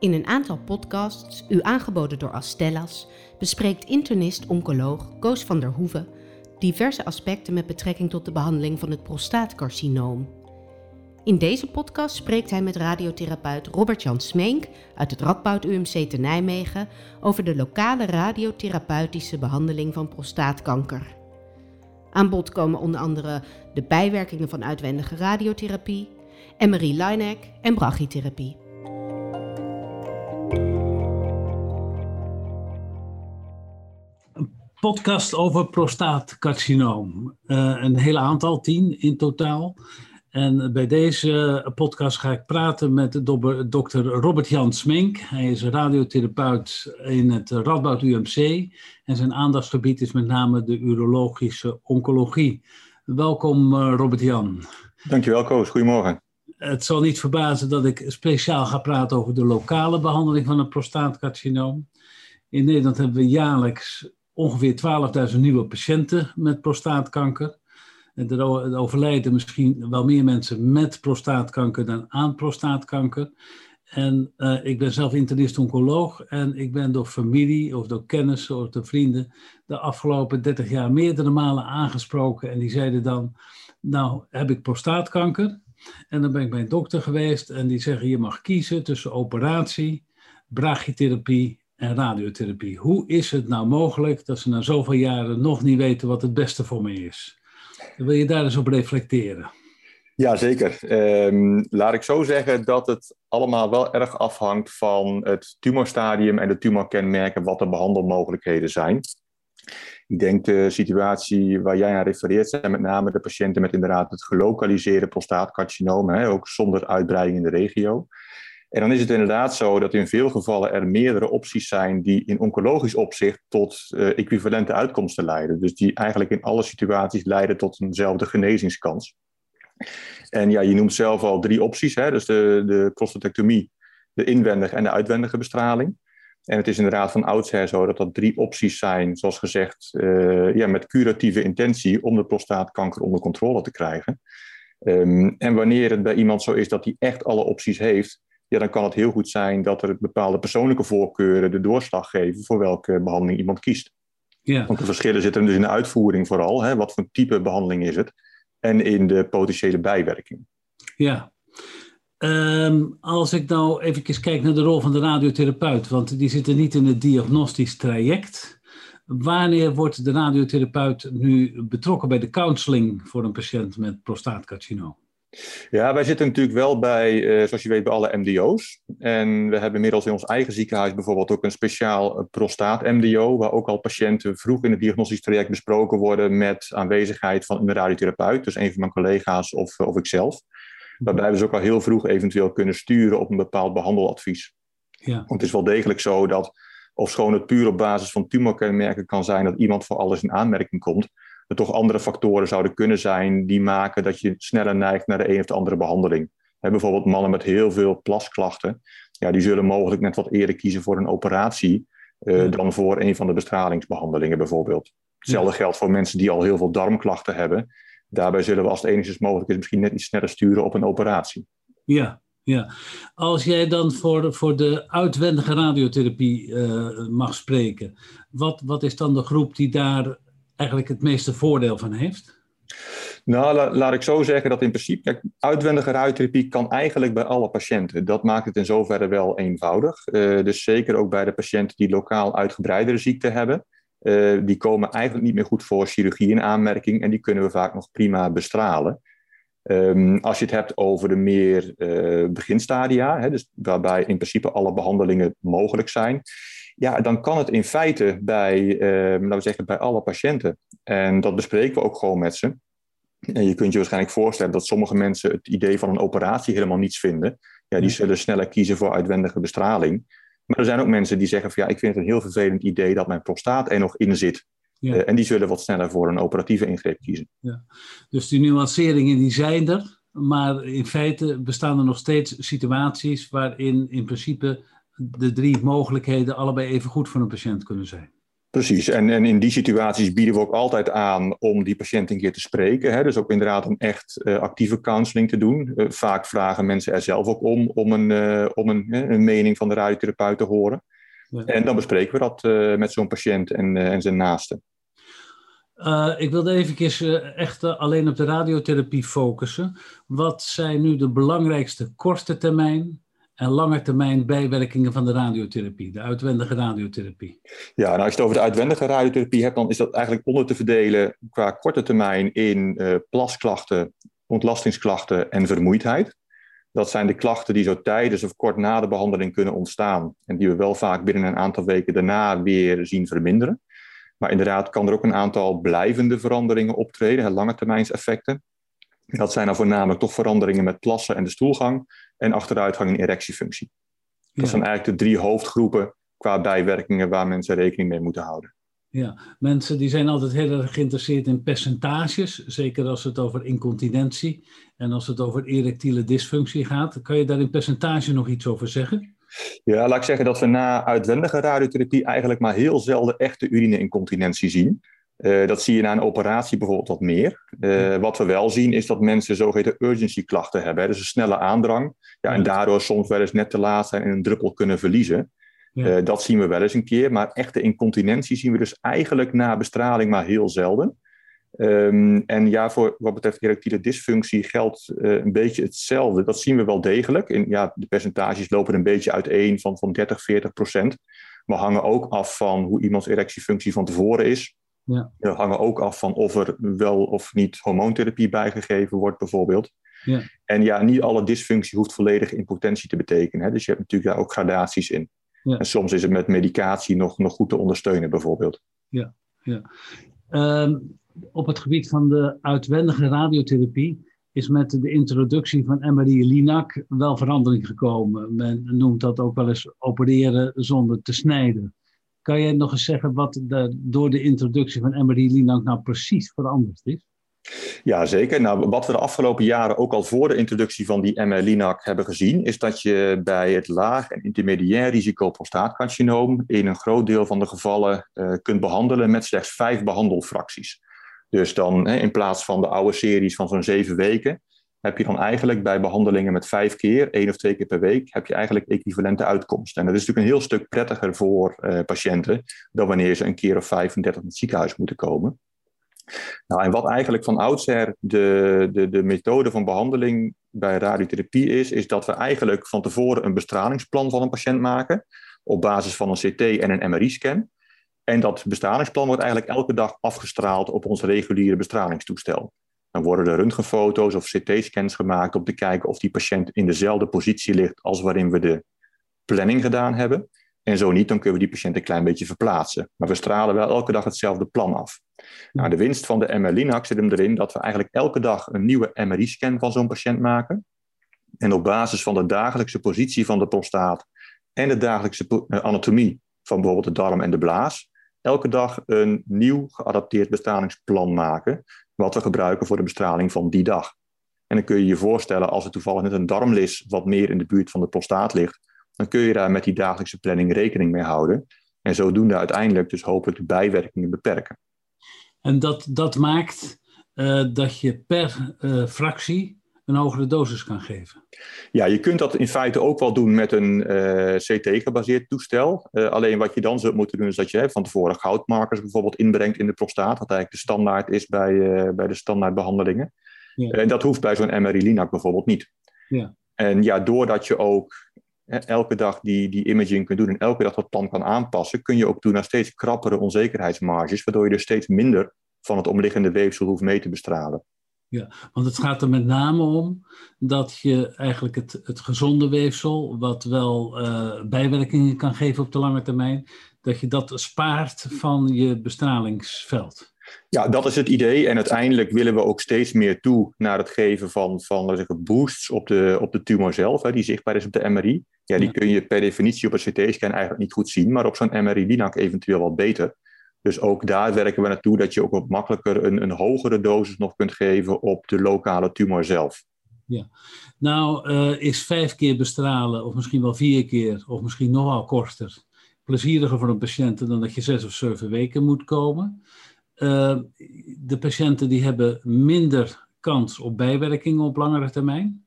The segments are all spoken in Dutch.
In een aantal podcasts, u aangeboden door Astellas, bespreekt internist-oncoloog Koos van der Hoeven diverse aspecten met betrekking tot de behandeling van het prostaatcarcinoom. In deze podcast spreekt hij met radiotherapeut Robert-Jan Smeenk uit het Radboud UMC te Nijmegen over de lokale radiotherapeutische behandeling van prostaatkanker. Aan bod komen onder andere de bijwerkingen van uitwendige radiotherapie, Emery Linek en brachytherapie. Podcast over prostaatcarcinoom. Uh, een hele aantal, tien in totaal. En bij deze podcast ga ik praten met dokter Robert Jan Smink. Hij is radiotherapeut in het Radboud UMC. En zijn aandachtsgebied is met name de urologische oncologie. Welkom uh, Robert Jan. Dankjewel Koos, goedemorgen. Het zal niet verbazen dat ik speciaal ga praten over de lokale behandeling van het prostaatcarcinoom. In Nederland hebben we jaarlijks ongeveer 12.000 nieuwe patiënten met prostaatkanker. En er overlijden misschien wel meer mensen met prostaatkanker dan aan prostaatkanker. En uh, ik ben zelf internist-oncoloog en ik ben door familie of door kennissen of door vrienden de afgelopen 30 jaar meerdere malen aangesproken. En die zeiden dan, nou heb ik prostaatkanker. En dan ben ik bij een dokter geweest en die zeggen je mag kiezen tussen operatie, brachytherapie en radiotherapie. Hoe is het nou mogelijk dat ze na zoveel jaren nog niet weten wat het beste voor me is? Wil je daar eens op reflecteren? Ja, zeker. Um, laat ik zo zeggen dat het allemaal wel erg afhangt van het tumorstadium en de tumorkenmerken, wat de behandelmogelijkheden zijn. Ik denk de situatie waar jij aan refereert zijn met name de patiënten met inderdaad het gelokaliseerde prostaatcarcinoom, ook zonder uitbreiding in de regio. En dan is het inderdaad zo dat in veel gevallen er meerdere opties zijn die in oncologisch opzicht tot uh, equivalente uitkomsten leiden. Dus die eigenlijk in alle situaties leiden tot eenzelfde genezingskans. En ja, je noemt zelf al drie opties, hè? dus de, de prostatectomie, de inwendige en de uitwendige bestraling. En het is inderdaad van oudsher zo dat dat drie opties zijn, zoals gezegd, uh, ja, met curatieve intentie om de prostaatkanker onder controle te krijgen. Um, en wanneer het bij iemand zo is dat hij echt alle opties heeft, ja, dan kan het heel goed zijn dat er bepaalde persoonlijke voorkeuren de doorslag geven voor welke behandeling iemand kiest. Ja. Want de verschillen zitten dus in de uitvoering vooral. Hè, wat voor type behandeling is het? En in de potentiële bijwerking. Ja. Um, als ik nou even kijk naar de rol van de radiotherapeut, want die zitten niet in het diagnostisch traject. Wanneer wordt de radiotherapeut nu betrokken bij de counseling voor een patiënt met prostaatcarcinoom? Ja, wij zitten natuurlijk wel bij, uh, zoals je weet, bij alle MDO's. En we hebben inmiddels in ons eigen ziekenhuis bijvoorbeeld ook een speciaal eh, prostaat-MDO, waar ook al patiënten vroeg in het diagnostisch traject besproken worden met aanwezigheid van een radiotherapeut, dus een van mijn collega's of, of ikzelf. Waarbij we ze ook al heel vroeg eventueel kunnen sturen op een bepaald behandeladvies. Ja. Want het is wel degelijk zo dat, ofschoon het puur op basis van tumorkenmerken kan zijn dat iemand voor alles in aanmerking komt, er toch andere factoren zouden kunnen zijn die maken dat je sneller neigt naar de een of de andere behandeling. bijvoorbeeld mannen met heel veel plasklachten, ja, die zullen mogelijk net wat eerder kiezen voor een operatie uh, dan voor een van de bestralingsbehandelingen bijvoorbeeld. Hetzelfde geldt voor mensen die al heel veel darmklachten hebben. Daarbij zullen we als het enigszins mogelijk is misschien net iets sneller sturen op een operatie. Ja, ja. Als jij dan voor, voor de uitwendige radiotherapie uh, mag spreken, wat, wat is dan de groep die daar eigenlijk het meeste voordeel van heeft? Nou, laat ik zo zeggen dat in principe, kijk, uitwendige radiotherapie kan eigenlijk bij alle patiënten. Dat maakt het in zoverre wel eenvoudig. Uh, dus zeker ook bij de patiënten die lokaal uitgebreidere ziekte hebben. Uh, die komen eigenlijk niet meer goed voor chirurgie in aanmerking en die kunnen we vaak nog prima bestralen. Um, als je het hebt over de meer uh, beginstadia, hè, dus waarbij in principe alle behandelingen mogelijk zijn, ja, dan kan het in feite bij, eh, laten we zeggen, bij alle patiënten. En dat bespreken we ook gewoon met ze. En je kunt je waarschijnlijk voorstellen dat sommige mensen het idee van een operatie helemaal niets vinden. Ja, die zullen sneller kiezen voor uitwendige bestraling. Maar er zijn ook mensen die zeggen van ja, ik vind het een heel vervelend idee dat mijn prostaat er nog in zit. Ja. Uh, en die zullen wat sneller voor een operatieve ingreep kiezen. Ja. Dus die nuanceringen die zijn er, maar in feite bestaan er nog steeds situaties waarin in principe de drie mogelijkheden allebei even goed voor een patiënt kunnen zijn. Precies, en, en in die situaties bieden we ook altijd aan om die patiënt een keer te spreken. Hè? Dus ook inderdaad om echt uh, actieve counseling te doen. Uh, vaak vragen mensen er zelf ook om, om een, uh, om een, een mening van de radiotherapeut te horen. Ja. En dan bespreken we dat met zo'n patiënt en, en zijn naasten. ik wilde even echt alleen op de radiotherapie focussen. Wat zijn nu de belangrijkste korte termijn en lange termijn bijwerkingen van de radiotherapie, de uitwendige radiotherapie? Ja, nou als je het over de uitwendige radiotherapie hebt, dan is dat eigenlijk onder te verdelen qua korte termijn in uh, plasklachten, ontlastingsklachten en vermoeidheid. Dat zijn de klachten die zo tijdens of kort na de behandeling kunnen ontstaan en die we wel vaak binnen een aantal weken daarna weer zien verminderen. Maar inderdaad kan er ook een aantal blijvende veranderingen optreden, lange termijnseffecten. Dat zijn dan voornamelijk toch veranderingen met plassen en de stoelgang en achteruitgang in erectiefunctie. Dat ja. zijn eigenlijk de drie hoofdgroepen qua bijwerkingen waar mensen rekening mee moeten houden. Ja, mensen die zijn altijd heel erg geïnteresseerd in percentages, zeker als het over incontinentie en als het over erectiele dysfunctie gaat. Kan je daar in percentage nog iets over zeggen? Ja, laat ik zeggen dat we na uitwendige radiotherapie eigenlijk maar heel zelden echte urine-incontinentie zien. Uh, dat zie je na een operatie bijvoorbeeld wat meer. Uh, wat we wel zien is dat mensen zogeheten urgency klachten hebben. Hè? Dus een snelle aandrang. Ja, en daardoor soms wel eens net te laat zijn en een druppel kunnen verliezen. Ja. Uh, dat zien we wel eens een keer. Maar echte incontinentie zien we dus eigenlijk na bestraling maar heel zelden. Um, en ja, voor wat betreft erectiele dysfunctie geldt een beetje hetzelfde. Dat zien we wel degelijk. In, ja, de percentages lopen een beetje uiteen van, van 30, 40 procent. Maar hangen ook af van hoe iemands erectiefunctie van tevoren is. Ja. Dat hangen ook af van of er wel of niet hormoontherapie bijgegeven wordt, bijvoorbeeld. Ja. En ja, niet alle dysfunctie hoeft volledige impotentie te betekenen. Hè? Dus je hebt natuurlijk daar ook gradaties in. Ja. En soms is het met medicatie nog, nog goed te ondersteunen, bijvoorbeeld. Ja, ja. Um, op het gebied van de uitwendige radiotherapie is met de introductie van MRI-Linac wel verandering gekomen. Men noemt dat ook wel eens opereren zonder te snijden. Kan je nog eens zeggen wat de, door de introductie van MRI Linac nou precies veranderd is? Ja, zeker. Nou, wat we de afgelopen jaren ook al voor de introductie van die MR-Linac hebben gezien, is dat je bij het laag en intermediair risico prostaatcarcinoom in een groot deel van de gevallen uh, kunt behandelen met slechts vijf behandelfracties. Dus dan hè, in plaats van de oude series van zo'n zeven weken, heb je dan eigenlijk bij behandelingen met vijf keer, één of twee keer per week, heb je eigenlijk equivalente uitkomsten. En dat is natuurlijk een heel stuk prettiger voor uh, patiënten dan wanneer ze een keer of 35 in het ziekenhuis moeten komen. Nou, en wat eigenlijk van oudsher de, de, de methode van behandeling bij radiotherapie is, is dat we eigenlijk van tevoren een bestralingsplan van een patiënt maken op basis van een CT en een MRI-scan. En dat bestralingsplan wordt eigenlijk elke dag afgestraald op ons reguliere bestralingstoestel. Dan worden er röntgenfoto's of CT-scans gemaakt om te kijken of die patiënt in dezelfde positie ligt als waarin we de planning gedaan hebben. En zo niet, dan kunnen we die patiënt een klein beetje verplaatsen. Maar we stralen wel elke dag hetzelfde plan af. Nou, de winst van de MR-Linac zit hem erin dat we eigenlijk elke dag een nieuwe MRI-scan van zo'n patiënt maken. En op basis van de dagelijkse positie van de prostaat en de dagelijkse eh, anatomie van bijvoorbeeld de darm en de blaas, elke dag een nieuw geadapteerd bestralingsplan maken, wat we gebruiken voor de bestraling van die dag. En dan kun je je voorstellen, als er toevallig net een darmlis wat meer in de buurt van de prostaat ligt, dan kun je daar met die dagelijkse planning rekening mee houden. En zodoende uiteindelijk dus hopelijk de bijwerkingen beperken. En dat, dat maakt uh, dat je per uh, fractie een hogere dosis kan geven. Ja, je kunt dat in feite ook wel doen met een uh, eh, CT-gebaseerd toestel. Uh, alleen wat je dan zult moeten doen is dat je hè, van tevoren goudmarkers bijvoorbeeld inbrengt in de prostaat. Wat eigenlijk de standaard is bij, uh, bij de standaardbehandelingen. Ja. En dat hoeft bij zo'n MRI-Linac bijvoorbeeld niet. Ja. En ja, doordat je ook elke dag die, die imaging kunt doen en elke dag dat plan kan aanpassen, kun je ook doen naar steeds krappere onzekerheidsmarges, waardoor je dus steeds minder van het omliggende weefsel hoeft mee te bestralen. Ja, want het gaat er met name om dat je eigenlijk het, het gezonde weefsel, wat wel uh, bijwerkingen kan geven op de lange termijn, dat je dat spaart van je bestralingsveld. Ja, dat is het idee. En uiteindelijk willen we ook steeds meer toe naar het geven van, van zeggen, boosts op de, op de tumor zelf, hè, die zichtbaar is op de MRI. Ja, die ja. kun je per definitie op een CT-scan eigenlijk niet goed zien, maar op zo'n MRI-linac eventueel wat beter. Dus ook daar werken we naartoe dat je ook wat makkelijker een, een hogere dosis nog kunt geven op de lokale tumor zelf. Ja, nou uh, is vijf keer bestralen, of misschien wel vier keer, of misschien nog wel korter, plezieriger voor een patiënt dan dat je zes of zeven weken moet komen. Uh, de patiënten die hebben minder kans op bijwerkingen op langere termijn.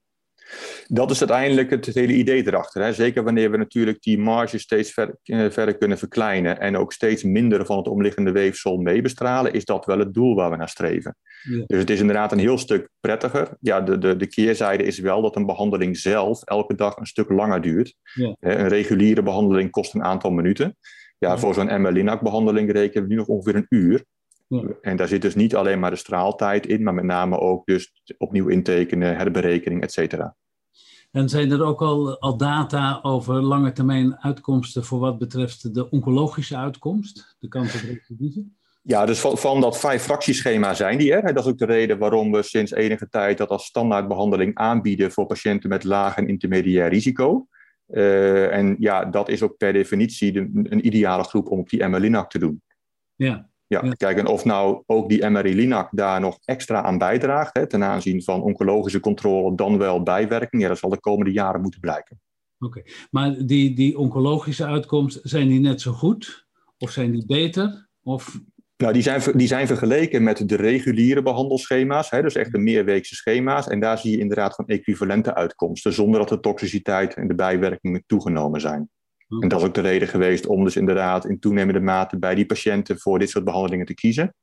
Dat is uiteindelijk het, hele idee erachter. Hè? Zeker wanneer we natuurlijk die marge steeds ver, eh, verder kunnen verkleinen en ook steeds minder van het omliggende weefsel meebestralen, is dat wel het doel waar we naar streven. Ja. Dus het is inderdaad een heel stuk prettiger. Ja, de, de, de keerzijde is wel dat een behandeling zelf elke dag een stuk langer duurt. Ja. Een reguliere behandeling kost een aantal minuten. Ja, ja. voor zo'n MR-Linac-behandeling rekenen we nu nog ongeveer een uur. Ja. En daar zit dus niet alleen maar de straaltijd in, maar met name ook dus opnieuw intekenen, herberekening, et cetera. En zijn er ook al, al data over lange termijn uitkomsten voor wat betreft de oncologische uitkomst, de kans op recidive? Ja, dus van, van dat vijf fractieschema zijn die er. Dat is ook de reden waarom we sinds enige tijd dat als standaardbehandeling aanbieden voor patiënten met laag en intermediair risico. Uh, en ja, dat is ook per definitie de, een ideale groep om op die MLINAC te doen. Ja. Ja, kijk, en of nou ook die MRI-LINAC daar nog extra aan bijdraagt, hè, ten aanzien van oncologische controle, dan wel bijwerking, ja, dat zal de komende jaren moeten blijken. Oké, maar die, die oncologische uitkomsten, zijn die net zo goed? Of zijn die beter? Of... Nou, die zijn, die zijn vergeleken met de reguliere behandelschema's, hè, dus echt de meerweekse schema's. En daar zie je inderdaad van equivalente uitkomsten, zonder dat de toxiciteit en de bijwerkingen toegenomen zijn. En dat is ook de reden geweest om dus inderdaad in toenemende mate bij die patiënten voor dit soort behandelingen te kiezen.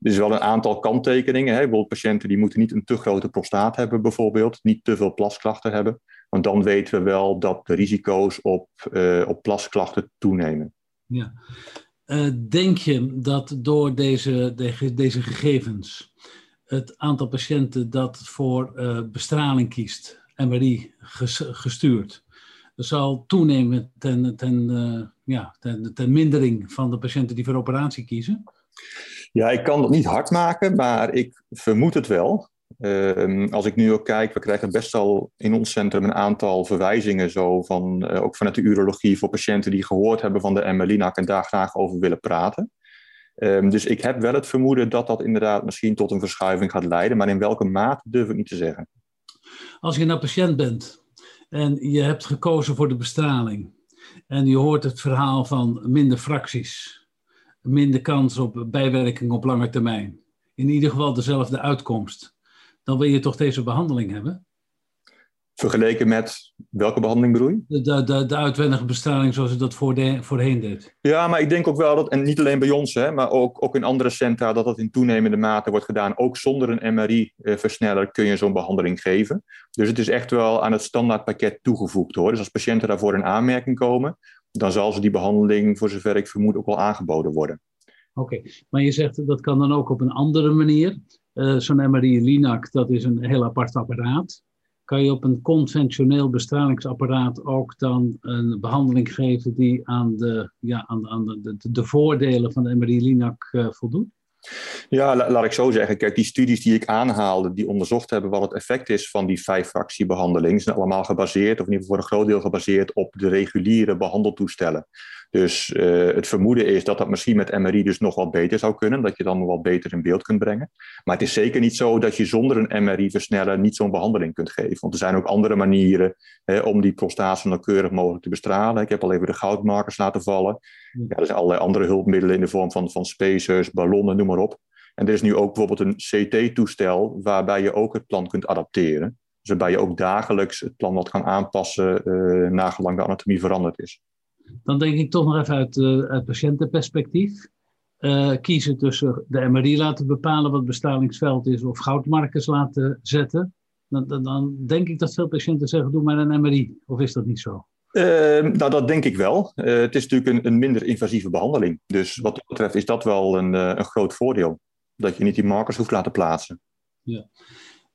Er is wel een aantal kanttekeningen. Hè. Bijvoorbeeld patiënten die moeten niet een te grote prostaat hebben bijvoorbeeld, niet te veel plasklachten hebben. Want dan weten we wel dat de risico's op, uh, op plasklachten toenemen. Ja. Uh, denk je dat door deze, de, deze gegevens het aantal patiënten dat voor uh, bestraling kiest, MRI gestuurd, zal toenemen ten, ten, uh, ja, ten, ten mindering van de patiënten die voor operatie kiezen? Ja, ik kan dat niet hard maken, maar ik vermoed het wel. Uh, als ik nu ook kijk, we krijgen best wel in ons centrum een aantal verwijzingen, zo van, uh, ook vanuit de urologie, voor patiënten die gehoord hebben van de MLINAC en daar graag over willen praten. Um, dus ik heb wel het vermoeden dat dat inderdaad misschien tot een verschuiving gaat leiden, maar in welke mate durf ik niet te zeggen. Als je nou patiënt bent en je hebt gekozen voor de bestraling. En je hoort het verhaal van minder fracties, minder kans op bijwerking op lange termijn. In ieder geval dezelfde uitkomst. Dan wil je toch deze behandeling hebben? Vergeleken met welke behandeling bedoel je? De, de, de uitwendige bestraling zoals ze dat voor de, voorheen deed. Ja, maar ik denk ook wel dat, en niet alleen bij ons, hè, maar ook, ook in andere centra, dat dat in toenemende mate wordt gedaan. Ook zonder een MRI-versneller kun je zo'n behandeling geven. Dus het is echt wel aan het standaardpakket toegevoegd hoor. Dus als patiënten daarvoor in aanmerking komen, dan zal ze die behandeling, voor zover ik vermoed, ook wel aangeboden worden. Oké, maar je zegt dat kan dan ook op een andere manier. Uh, zo'n MRI-LINAC, dat is een heel apart apparaat kan je op een conventioneel bestralingsapparaat ook dan een behandeling geven die aan de, ja, aan, aan de, de, de voordelen van de MRI-LINAC uh, voldoet? Ja, laat ik zo zeggen. Kijk, die studies die ik aanhaalde, die onderzocht hebben wat het effect is van die vijf-fractiebehandeling, zijn allemaal gebaseerd, of in ieder geval voor een groot deel gebaseerd op de reguliere behandeltoestellen. Dus uh, het vermoeden is dat dat misschien met MRI dus nog wat beter zou kunnen, dat je dan nog wat beter in beeld kunt brengen. Maar het is zeker niet zo dat je zonder een MRI-versneller niet zo'n behandeling kunt geven. Want er zijn ook andere manieren hè, om die prostaat zo nauwkeurig mogelijk te bestralen. Ik heb al even de goudmarkers laten vallen. Ja, er zijn allerlei andere hulpmiddelen in de vorm van, van spacers, ballonnen, noem maar op. En er is nu ook bijvoorbeeld een CT-toestel waarbij je ook het plan kunt adapteren. Dus waarbij je ook dagelijks het plan wat kan aanpassen uh, nagelang de anatomie veranderd is. Dan denk ik toch nog even uit, uh, uit patiëntenperspectief. Uh, kiezen tussen de MRI laten bepalen wat bestralingsveld is of goudmarkers laten zetten. Dan, dan, dan, denk ik dat veel patiënten zeggen, doe maar een MRI. Of is dat niet zo? Uh, nou, dat denk ik wel. Uh, het is natuurlijk een, een, minder invasieve behandeling. Dus wat dat betreft is dat wel een, een groot voordeel. Dat je niet die markers hoeft laten plaatsen. Ja.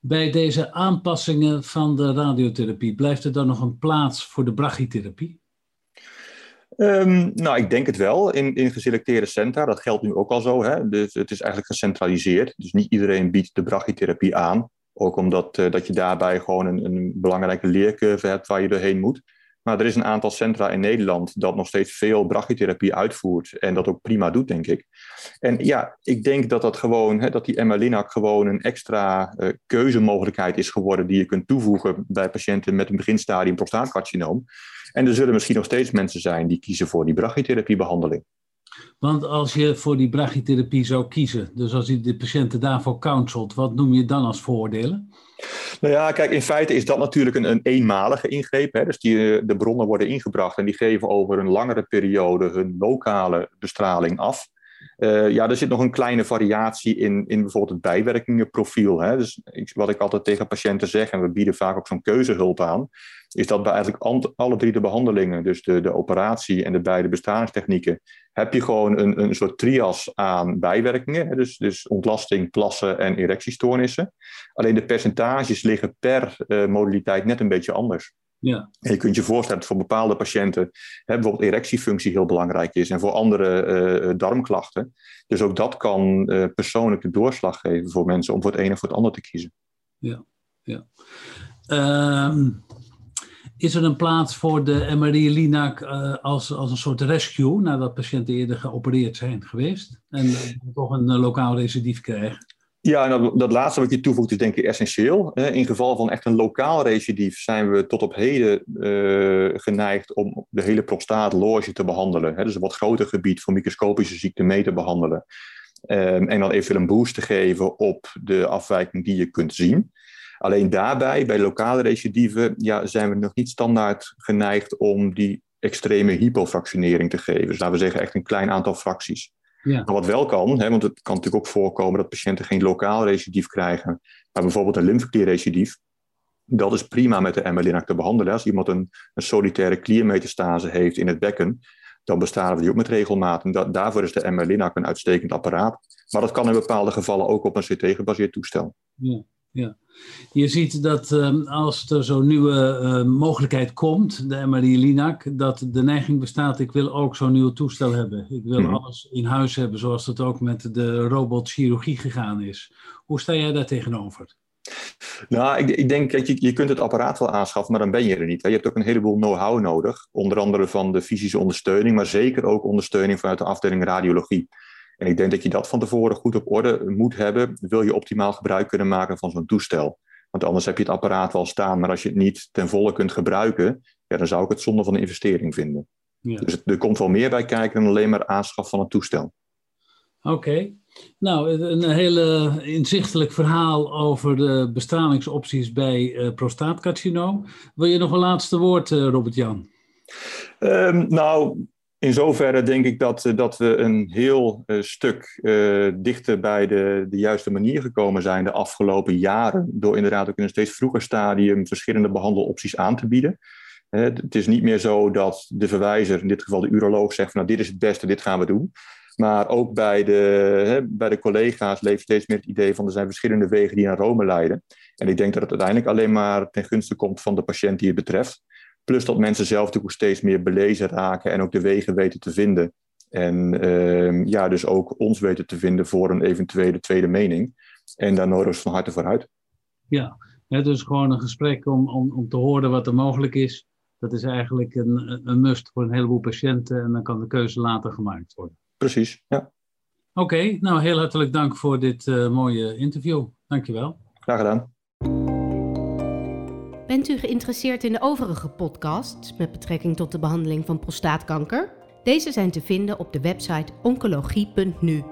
Bij deze aanpassingen van de radiotherapie, blijft er dan nog een plaats voor de brachytherapie? Um, nou, ik denk het wel. In, in geselecteerde centra, dat geldt nu ook al zo. Hè? Dus het is eigenlijk gecentraliseerd. Dus niet iedereen biedt de brachytherapie aan. Ook omdat uh, dat je daarbij gewoon een, een belangrijke leercurve hebt waar je doorheen moet. Maar er is een aantal centra in Nederland dat nog steeds veel brachytherapie uitvoert en dat ook prima doet, denk ik. En ja, ik denk dat dat gewoon, hè, dat die gewoon een extra uh, keuzemogelijkheid is geworden die je kunt toevoegen bij patiënten met een beginstadium prostaatcarcinoom. En er zullen misschien nog steeds mensen zijn die kiezen voor die brachytherapiebehandeling. Want als je voor die brachytherapie zou kiezen, dus als je de patiënten daarvoor counselt, wat noem je dan als voordelen? Nou ja, kijk, in feite is dat natuurlijk een, een eenmalige ingreep. Hè? Dus die, eh, de bronnen worden ingebracht en die geven over een langere periode hun lokale bestraling af. Uh, ja, er zit nog een kleine variatie in, in bijvoorbeeld het bijwerkingenprofiel. Hè? Dus wat ik altijd tegen patiënten zeg, en we bieden vaak ook zo'n keuzehulp aan, is dat bij eigenlijk alle drie de behandelingen, dus de, de operatie en de beide bestralingstechnieken, heb je gewoon een, een soort trias aan bijwerkingen. Dus, dus ontlasting, plassen en erectiestoornissen. Alleen de percentages liggen per uh, modaliteit net een beetje anders. Ja. En je kunt je voorstellen dat voor bepaalde patiënten hè, bijvoorbeeld erectiefunctie heel belangrijk is en voor andere uh, darmklachten. Dus ook dat kan uh, persoonlijk de doorslag geven voor mensen om voor het ene of voor het ander te kiezen. Ja, ja. Um, is er een plaats voor de MRI-Linac uh, als, als een soort rescue nadat patiënten eerder geopereerd zijn geweest en toch een lokaal recidief krijgen? Ja, nou, dat laatste wat je toevoegt is denk ik essentieel. In geval van echt een lokaal recidief zijn we tot op heden uh, geneigd om de hele prostaatloge te behandelen. Dus een wat groter gebied voor microscopische ziekten mee te behandelen. Um, en dan even een boost te geven op de afwijking die je kunt zien. Alleen daarbij, bij lokale recidieven, ja, zijn we nog niet standaard geneigd om die extreme hypofractionering te geven. Dus laten we zeggen echt een klein aantal fracties. Ja. Maar wat wel kan, hè, want het kan natuurlijk ook voorkomen dat patiënten geen lokaal recidief krijgen, maar bijvoorbeeld een lymfeklierrecidief. Dat is prima met de MR-Linac te behandelen. Als iemand een, een solitaire kliermetastase heeft in het bekken, dan bestaan we die ook met regelmaat. En daarvoor is de MR-Linac een uitstekend apparaat. Maar dat kan in bepaalde gevallen ook op een CT-gebaseerd toestel. Ja, ja. Je ziet dat um, als er zo'n nieuwe uh, mogelijkheid komt, de MRI-Linac, dat de neiging bestaat, ik wil ook zo'n nieuw toestel hebben. Ik wil mm. alles in huis hebben, zoals dat ook met de robotchirurgie gegaan is. Hoe sta jij daar tegenover? Nou, ik, ik denk dat je, je kunt het apparaat wel aanschaffen, maar dan ben je er niet. Hè. Je hebt ook een heleboel know-how nodig, onder andere van de fysische ondersteuning, maar zeker ook ondersteuning vanuit de afdeling radiologie. En ik denk dat je dat van tevoren goed op orde moet hebben, wil je optimaal gebruik kunnen maken van zo'n toestel. Want anders heb je het apparaat wel staan, maar als je het niet ten volle kunt gebruiken, ja, dan zou ik het zonde van de investering vinden. Ja. Dus er komt wel meer bij kijken dan alleen maar aanschaf van een toestel. Oké. Nou, een hele inzichtelijk verhaal over de bestralingsopties bij uh, prostaatcarcinoom. Wil je nog een laatste woord, uh, Robert-Jan? Um, nou, in zoverre denk ik dat, eh, dat we een heel uh, stuk uh, dichter bij de, de juiste manier gekomen zijn de afgelopen jaren. Door inderdaad ook in een steeds vroeger stadium verschillende behandelopties aan te bieden. Het is niet meer zo dat de verwijzer, in dit geval de uroloog, zegt van nou dit is het beste, dit gaan we doen. Maar ook bij de, hè, bij de collega's leeft steeds meer het idee van er zijn verschillende wegen die naar Rome leiden. En ik denk dat het uiteindelijk alleen maar ten gunste komt van de patiënt die het betreft. Plus dat mensen zelf natuurlijk steeds meer belezen raken en ook de wegen weten te vinden. En uh, ja, dus ook ons weten te vinden voor een eventuele tweede mening. En daar nodigen we van harte voor uit. Ja, het dus gewoon een gesprek om, om, om te horen wat er mogelijk is. Dat is eigenlijk een, een must voor een heleboel patiënten en dan kan de keuze later gemaakt worden. Precies, ja. Oké, nou heel hartelijk dank voor dit uh, mooie interview. Dankjewel. Graag gedaan. Bent u geïnteresseerd in de overige podcasts met betrekking tot de behandeling van prostaatkanker? Deze zijn te vinden op de website oncologie.nu.